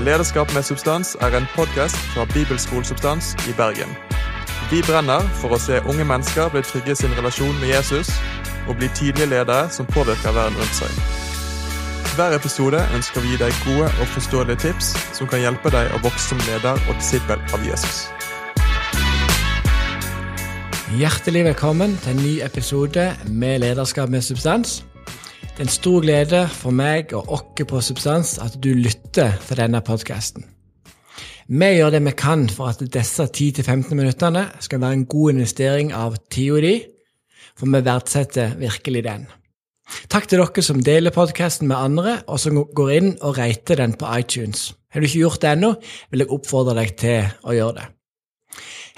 Lederskap med substans er en podkast fra Bibelskolesubstans i Bergen. Vi brenner for å se unge mennesker bli trygge i sin relasjon med Jesus og bli tydelige ledere som påvirker verden rundt seg. Hver episode ønsker vi å gi deg gode og forståelige tips som kan hjelpe deg å vokse som leder og disippel av Jesus. Hjertelig velkommen til en ny episode med Lederskap med substans. Det er en stor glede for meg og oss på Substans at du lytter til denne podkasten. Vi gjør det vi kan for at disse 10-15 minuttene skal være en god investering av tida di, for vi verdsetter virkelig den. Takk til dere som deler podkasten med andre, og som går inn og rater den på iTunes. Har du ikke gjort det ennå, vil jeg oppfordre deg til å gjøre det.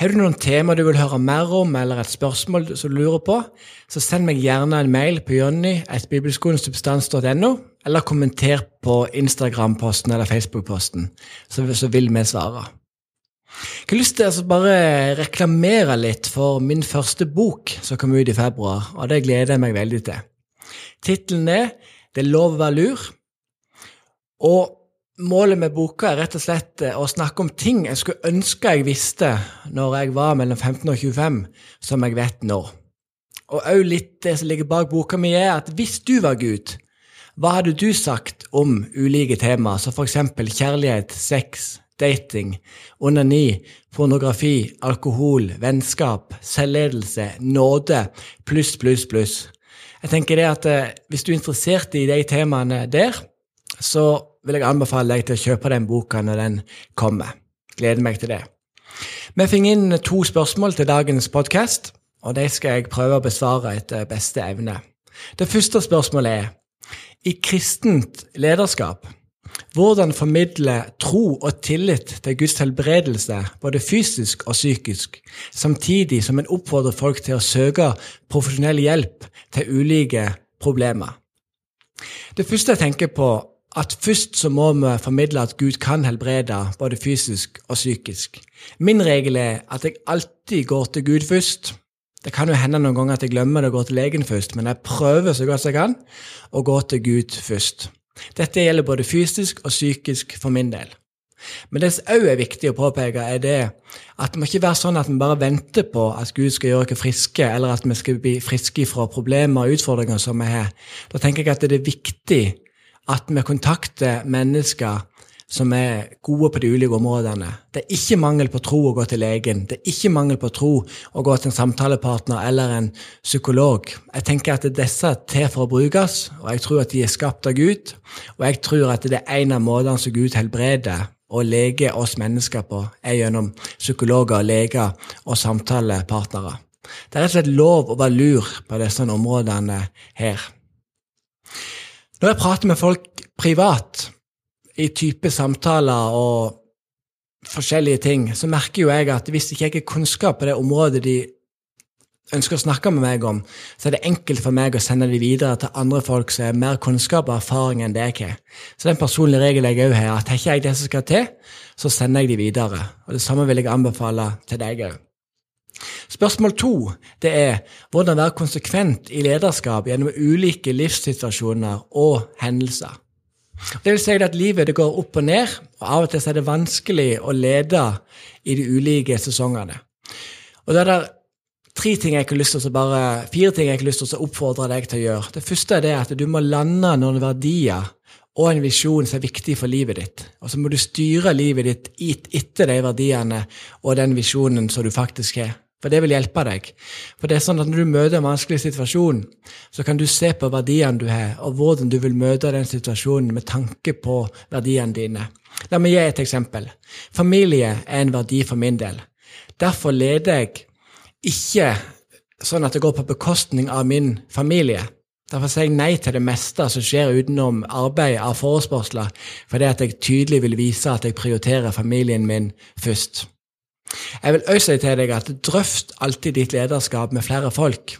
Har du noen tema du vil høre mer om, eller et spørsmål som du lurer på, så send meg gjerne en mail på jonny.bibelskolensubstans.no, eller kommenter på Instagram-posten eller Facebook-posten, så, vil vi svare. Jeg har lyst til å bare reklamere litt for min første bok som kom ut i februar, og det gleder jeg meg veldig til. Tittelen er Det er lov å være lur. Og Målet med boka er rett og slett eh, å snakke om ting jeg skulle ønske jeg visste når jeg var mellom 15 og 25, som jeg vet nå. Og òg litt det som ligger bak boka mi, er at hvis du var Gud, hva hadde du sagt om ulike temaer, som f.eks. kjærlighet, sex, dating, onani, pornografi, alkohol, vennskap, selvledelse, nåde, pluss, pluss, pluss. Jeg tenker det at eh, Hvis du er interessert i de temaene der, så vil jeg anbefale deg til å kjøpe den boka når den kommer. Gleder meg til det. Vi fikk inn to spørsmål til dagens podkast, og de skal jeg prøve å besvare etter beste evne. Det første spørsmålet er i kristent lederskap hvordan formidle tro og tillit til Guds helbredelse, både fysisk og psykisk, samtidig som en oppfordrer folk til å søke profesjonell hjelp til ulike problemer? Det første jeg tenker på, at først så må vi formidle at Gud kan helbrede, både fysisk og psykisk. Min regel er at jeg alltid går til Gud først. Det kan jo hende noen ganger at jeg glemmer det å gå til legen først, men jeg prøver så godt jeg kan å gå til Gud først. Dette gjelder både fysisk og psykisk for min del. Men det som òg er viktig å påpeke, er det at det må ikke være sånn at vi bare venter på at Gud skal gjøre oss friske, eller at vi skal bli friske fra problemer og utfordringer som vi har. Da tenker jeg at det er viktig at vi kontakter mennesker som er gode på de ulike områdene. Det er ikke mangel på tro å gå til legen. Det er ikke mangel på tro å gå til en samtalepartner eller en psykolog. Jeg tenker at disse er til for å brukes, og jeg tror at de er skapt av Gud. Og jeg tror at det er en av måtene som Gud helbreder og leger oss mennesker på, er gjennom psykologer, leger og samtalepartnere. Det er rett og slett lov å være lur på disse områdene her. Når jeg prater med folk privat, i type samtaler og forskjellige ting, så merker jo jeg at hvis ikke jeg har kunnskap på det området de ønsker å snakke med meg om, så er det enkelt for meg å sende dem videre til andre folk som har mer kunnskap og erfaring enn det jeg har. Så den personlige regelen jeg òg har, at har ikke jeg det som skal til, så sender jeg de videre. Og Det samme vil jeg anbefale til deg òg. Spørsmål to det er hvordan være konsekvent i lederskap gjennom ulike livssituasjoner og hendelser. Det vil si at livet det går opp og ned, og av og til er det vanskelig å lede i de ulike sesongene. Og da er det tre ting jeg har lyst til å bare, fire ting jeg har lyst til å oppfordre deg til å gjøre. Det første er det at du må lande noen verdier og en visjon som er viktig for livet ditt. Og så må du styre livet ditt etter de verdiene og den visjonen som du faktisk har. For det vil hjelpe deg. For det er sånn at Når du møter en vanskelig situasjon, så kan du se på verdiene du har, og hvordan du vil møte den situasjonen med tanke på verdiene dine. La meg gi et eksempel. Familie er en verdi for min del. Derfor leder jeg ikke sånn at det går på bekostning av min familie. Derfor sier jeg nei til det meste som skjer utenom arbeid av forespørsler, fordi at jeg tydelig vil vise at jeg prioriterer familien min først. Jeg vil også si til deg at drøft alltid ditt lederskap med flere folk.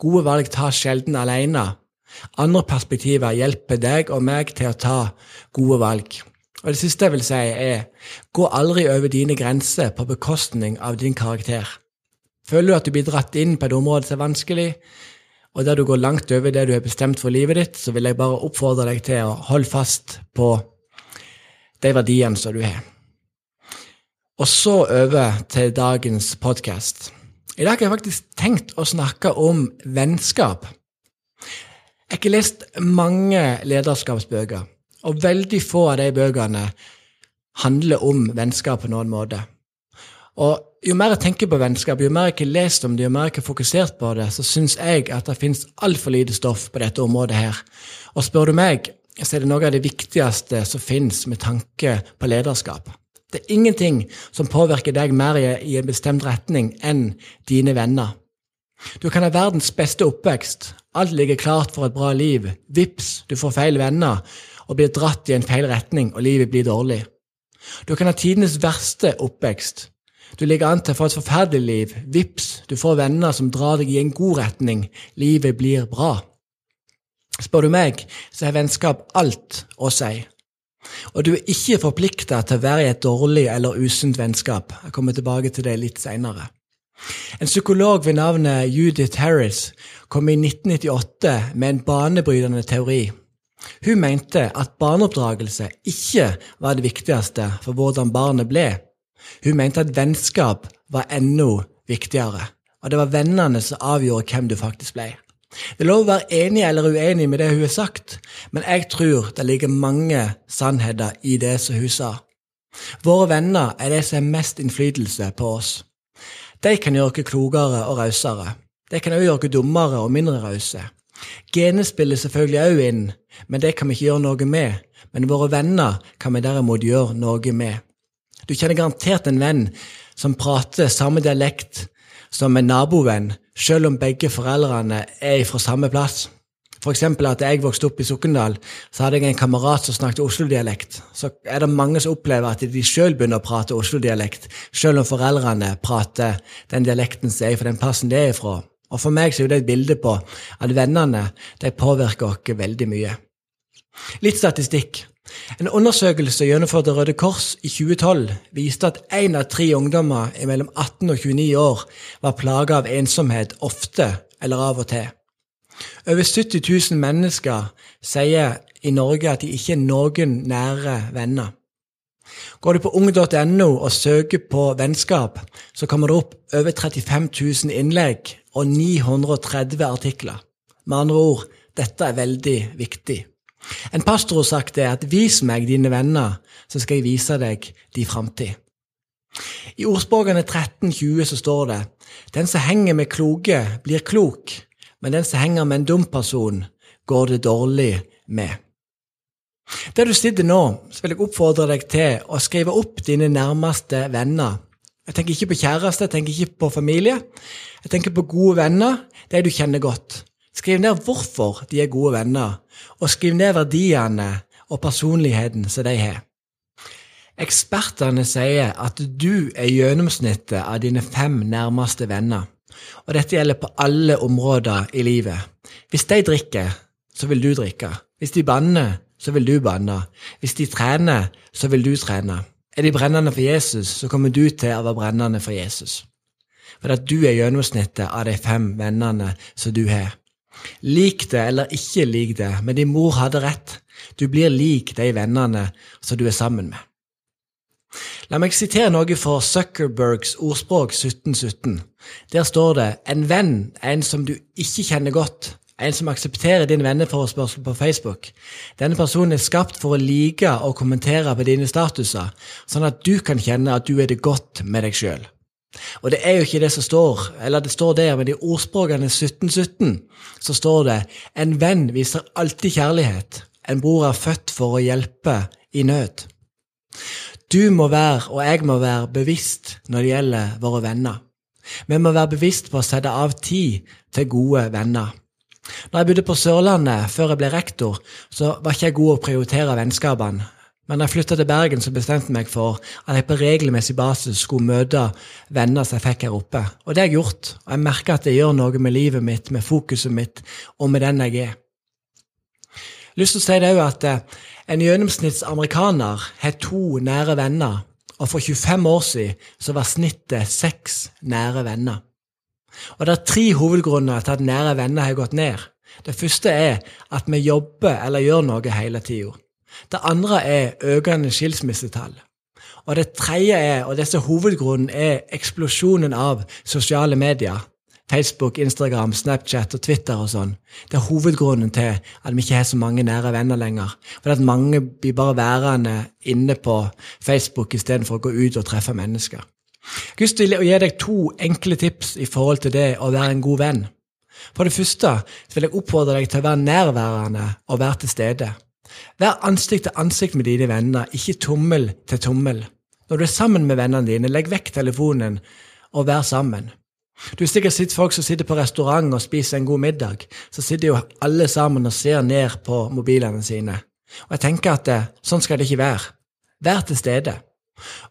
Gode valg tas sjelden alene. Andre perspektiver hjelper deg og meg til å ta gode valg. Og Det siste jeg vil si, er gå aldri over dine grenser på bekostning av din karakter. Føler du at du blir dratt inn på et område som er vanskelig, og der du går langt over det du har bestemt for livet ditt, så vil jeg bare oppfordre deg til å holde fast på de verdiene som du har. Og så over til dagens podkast. I dag har jeg faktisk tenkt å snakke om vennskap. Jeg har ikke lest mange lederskapsbøker, og veldig få av de bøkene handler om vennskap på noen måte. Og jo mer jeg tenker på vennskap, jo mer jeg har lest om det, jo mer jeg har fokusert på det, så syns jeg at det finnes altfor lite stoff på dette området her. Og spør du meg, så er det noe av det viktigste som finnes med tanke på lederskap. Det er ingenting som påvirker deg mer i en bestemt retning enn dine venner. Du kan ha verdens beste oppvekst, alt ligger klart for et bra liv, vips, du får feil venner og blir dratt i en feil retning, og livet blir dårlig. Du kan ha tidenes verste oppvekst. Du ligger an til å få et forferdelig liv. Vips, du får venner som drar deg i en god retning. Livet blir bra. Spør du meg, så har vennskap alt å si. Og du er ikke forplikta til å være i et dårlig eller usunt vennskap. Jeg kommer tilbake til det litt seinere. En psykolog ved navnet Judith Harris kom i 1998 med en banebrytende teori. Hun mente at barneoppdragelse ikke var det viktigste for hvordan barnet ble. Hun mente at vennskap var enda viktigere, og det var vennene som avgjorde hvem du faktisk ble. Det er lov å være enig eller uenig med det hun har sagt, men jeg tror det ligger mange sannheter i det som hun sa. Våre venner er det som har mest innflytelse på oss. De kan gjøre oss klokere og rausere. De kan også gjøre oss dummere og mindre rause. Genet spiller selvfølgelig også inn, men det kan vi ikke gjøre noe med. Men våre venner kan vi derimot gjøre noe med. Du kjenner garantert en venn som prater samme dialekt som en nabovenn, selv om begge foreldrene er fra samme plass. For eksempel at jeg vokste opp i Sokndal, så hadde jeg en kamerat som snakket Oslo-dialekt. Så er det mange som opplever at de sjøl begynner å prate Oslo-dialekt, selv om foreldrene prater den dialekten som er fra den plassen de er fra. Og For meg så er det et bilde på at vennene de påvirker oss veldig mye. Litt statistikk. En undersøkelse gjennomført av Røde Kors i 2012 viste at én av tre ungdommer mellom 18 og 29 år var plaga av ensomhet ofte eller av og til. Over 70 000 mennesker sier i Norge at de ikke er noen nære venner. Går du på ung.no og søker på vennskap, så kommer det opp over 35 000 innlegg og 930 artikler. Med andre ord, dette er veldig viktig. En pastor har sagt det at 'vis meg dine venner, så skal jeg vise deg de framtid'. I ordspråkene 1320 så står det 'Den som henger med kloke, blir klok', men den som henger med en dum person, går det dårlig med. Der du sitter nå, så vil jeg oppfordre deg til å skrive opp dine nærmeste venner. Jeg tenker ikke på kjæreste, jeg tenker ikke på familie. Jeg tenker på gode venner, de du kjenner godt. Skriv ned hvorfor de er gode venner, og skriv ned verdiene og personligheten som de har. Ekspertene sier at du er gjennomsnittet av dine fem nærmeste venner, og dette gjelder på alle områder i livet. Hvis de drikker, så vil du drikke. Hvis de banner, så vil du banne. Hvis de trener, så vil du trene. Er de brennende for Jesus, så kommer du til å være brennende for Jesus. For at du er gjennomsnittet av de fem vennene som du har. Lik det eller ikke lik det, men din mor hadde rett. Du blir lik de vennene som du er sammen med. La meg sitere noe fra Zuckerbergs ordspråk 1717. Der står det en venn en som du ikke kjenner godt, en som aksepterer din venneforespørsel på Facebook. Denne personen er skapt for å like og kommentere på dine statuser, sånn at du kan kjenne at du er det godt med deg sjøl. Og det er jo ikke det som står, eller det står der, men i ordspråkene 1717 så står det en venn viser alltid kjærlighet, en bror er født for å hjelpe i nød. Du må være, og jeg må være, bevisst når det gjelder våre venner. Vi må være bevisst på å sette av tid til gode venner. Når jeg bodde på Sørlandet før jeg ble rektor, så var ikke jeg god å prioritere vennskapene. Men da jeg flytta til Bergen, så bestemte jeg meg for at jeg på regelmessig basis skulle møte venner som jeg fikk her oppe. Og det har jeg gjort. Og jeg merker at det gjør noe med livet mitt, med fokuset mitt og med den jeg er. Lyst til å si det òg at en en gjennomsnittsamerikaner har to nære venner, og for 25 år siden så var snittet seks nære venner. Og det er tre hovedgrunner til at nære venner har gått ned. Det første er at vi jobber eller gjør noe hele tida. Det andre er økende skilsmissetall. Og det tredje er, og dette hovedgrunnen, er eksplosjonen av sosiale medier. Facebook, Instagram, Snapchat og Twitter og sånn. Det er hovedgrunnen til at vi ikke har så mange nære venner lenger. For at mange blir bare værende inne på Facebook istedenfor å gå ut og treffe mennesker. Gust vil gi deg to enkle tips i forhold til det å være en god venn. For det første vil jeg oppfordre deg til å være nærværende og være til stede. Vær ansikt til ansikt med dine venner, ikke tommel til tommel. Når du er sammen med vennene dine, legg vekk telefonen og vær sammen. Du har sikkert sett folk som sitter på restaurant og spiser en god middag. Så sitter jo alle sammen og ser ned på mobilene sine. Og jeg tenker at det, sånn skal det ikke være. Vær til stede.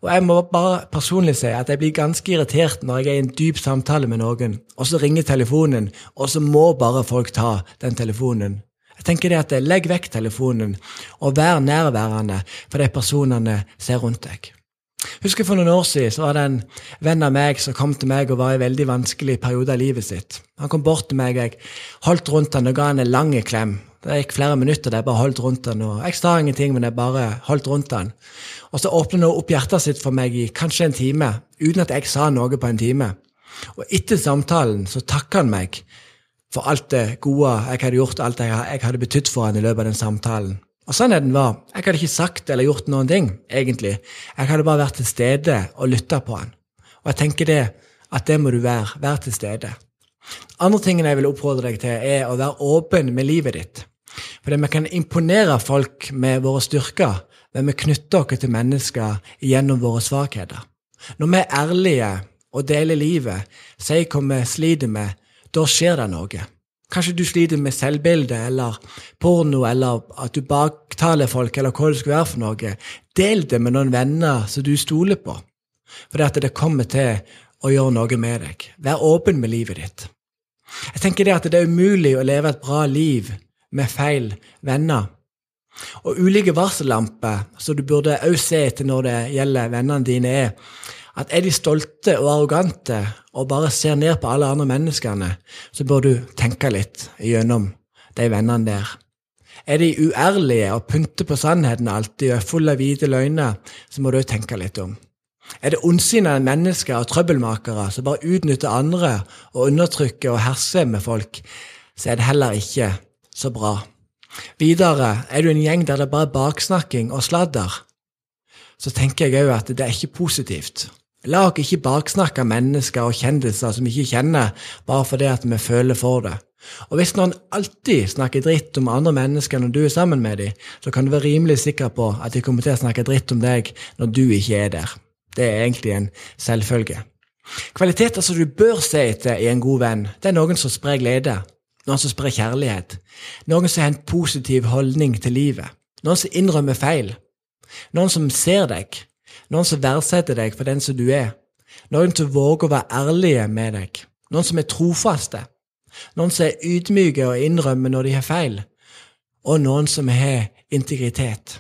Og jeg må bare personlig si at jeg blir ganske irritert når jeg er i en dyp samtale med noen, og så ringer telefonen, og så må bare folk ta den telefonen. Jeg tenker det at Legg vekk telefonen, og vær nærværende for de personene ser rundt deg. Husker For noen år siden så var det en venn av meg som kom til meg og var i en veldig vanskelig periode av livet sitt. Han kom bort til meg, jeg holdt rundt han og ga han en lang klem. Det gikk flere minutter der jeg bare holdt rundt han, og jeg sa ingenting, men jeg bare holdt rundt han. Og så åpnet han opp hjertet sitt for meg i kanskje en time, uten at jeg sa noe på en time. Og etter samtalen så takka han meg for alt det gode jeg hadde gjort, alt jeg hadde betydd for han i løpet av den samtalen. Og Sannheten var jeg hadde ikke sagt eller gjort noen ting, egentlig. Jeg hadde bare vært til stede og lytta på han. Og jeg tenker det, at det må du være. Vær til stede. Andre tingen jeg vil oppfordre deg til, er å være åpen med livet ditt. Fordi vi kan imponere folk med våre styrker, men vi knytter oss til mennesker gjennom våre svakheter. Når vi er ærlige og deler livet, sier hva vi sliter med, da skjer det noe. Kanskje du sliter med selvbilde eller porno, eller at du baktaler folk, eller hva det skulle være for noe. Del det med noen venner som du stoler på, for det at det kommer til å gjøre noe med deg. Vær åpen med livet ditt. Jeg tenker det at det er umulig å leve et bra liv med feil venner. Og ulike varsellamper som du burde også se etter når det gjelder vennene dine, er at er de stolte og arrogante og bare ser ned på alle andre menneskene, så bør du tenke litt gjennom de vennene der. Er de uærlige og pynter på sannheten alltid og er full av hvite løgner, så må du tenke litt om. Er det ondsinnede mennesker og trøbbelmakere som bare utnytter andre og undertrykker og herser med folk, så er det heller ikke så bra. Videre, er du en gjeng der det bare er baksnakking og sladder, så tenker jeg òg at det er ikke positivt. La oss ikke baksnakke mennesker og kjendiser som vi ikke kjenner, bare fordi at vi føler for det. Og hvis noen alltid snakker dritt om andre mennesker når du er sammen med dem, så kan du være rimelig sikker på at de kommer til å snakke dritt om deg når du ikke er der. Det er egentlig en selvfølge. Kvaliteter som du bør se etter i en god venn, det er noen som sprer glede, noen som sprer kjærlighet, noen som har en positiv holdning til livet, noen som innrømmer feil, noen som ser deg, noen som verdsetter deg for den som du er. Noen som våger å være ærlige med deg. Noen som er trofaste. Noen som er ydmyke og innrømmer når de har feil. Og noen som har integritet.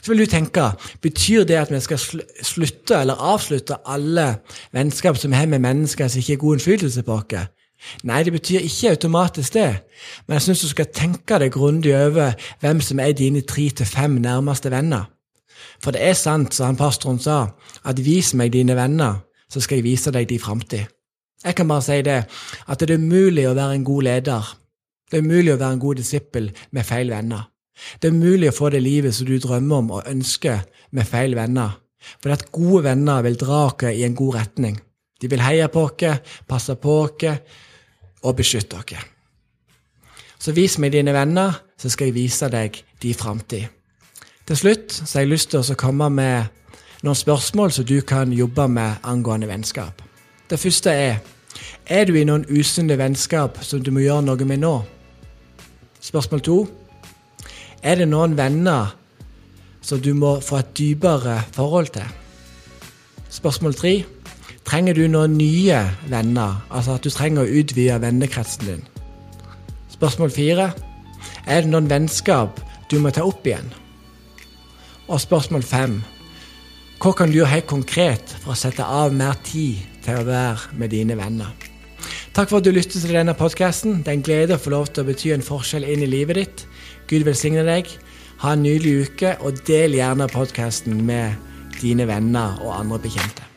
Så vil du tenke, Betyr det at vi skal slutte eller avslutte alle vennskap som vi har med mennesker som ikke har god innflytelse på oss? Nei, det betyr ikke automatisk det, men jeg syns du skal tenke deg grundig over hvem som er dine tre til fem nærmeste venner. For det er sant, som han pastoren sa, at vis meg dine venner, så skal jeg vise deg din framtid. Jeg kan bare si det, at det er umulig å være en god leder. Det er umulig å være en god disippel med feil venner. Det er umulig å få det livet som du drømmer om og ønsker med feil venner. For at gode venner vil dra oss i en god retning. De vil heie på oss, passe på oss og beskytte oss. Så vis meg dine venner, så skal jeg vise deg din framtid. Til slutt så har jeg lyst til å komme med noen spørsmål som du kan jobbe med angående vennskap. Det første er er du i noen usunne vennskap som du må gjøre noe med nå? Spørsmål to er det noen venner som du må få et dypere forhold til? Spørsmål tre trenger du noen nye venner, altså at du trenger å utvide vennekretsen din? Spørsmål fire er det noen vennskap du må ta opp igjen? Og spørsmål fem hva kan du gjøre helt konkret for å sette av mer tid til å være med dine venner? Takk for at du lyttet til denne podkasten. Det er en glede å få lov til å bety en forskjell inn i livet ditt. Gud velsigne deg. Ha en nydelig uke, og del gjerne podkasten med dine venner og andre bekjente.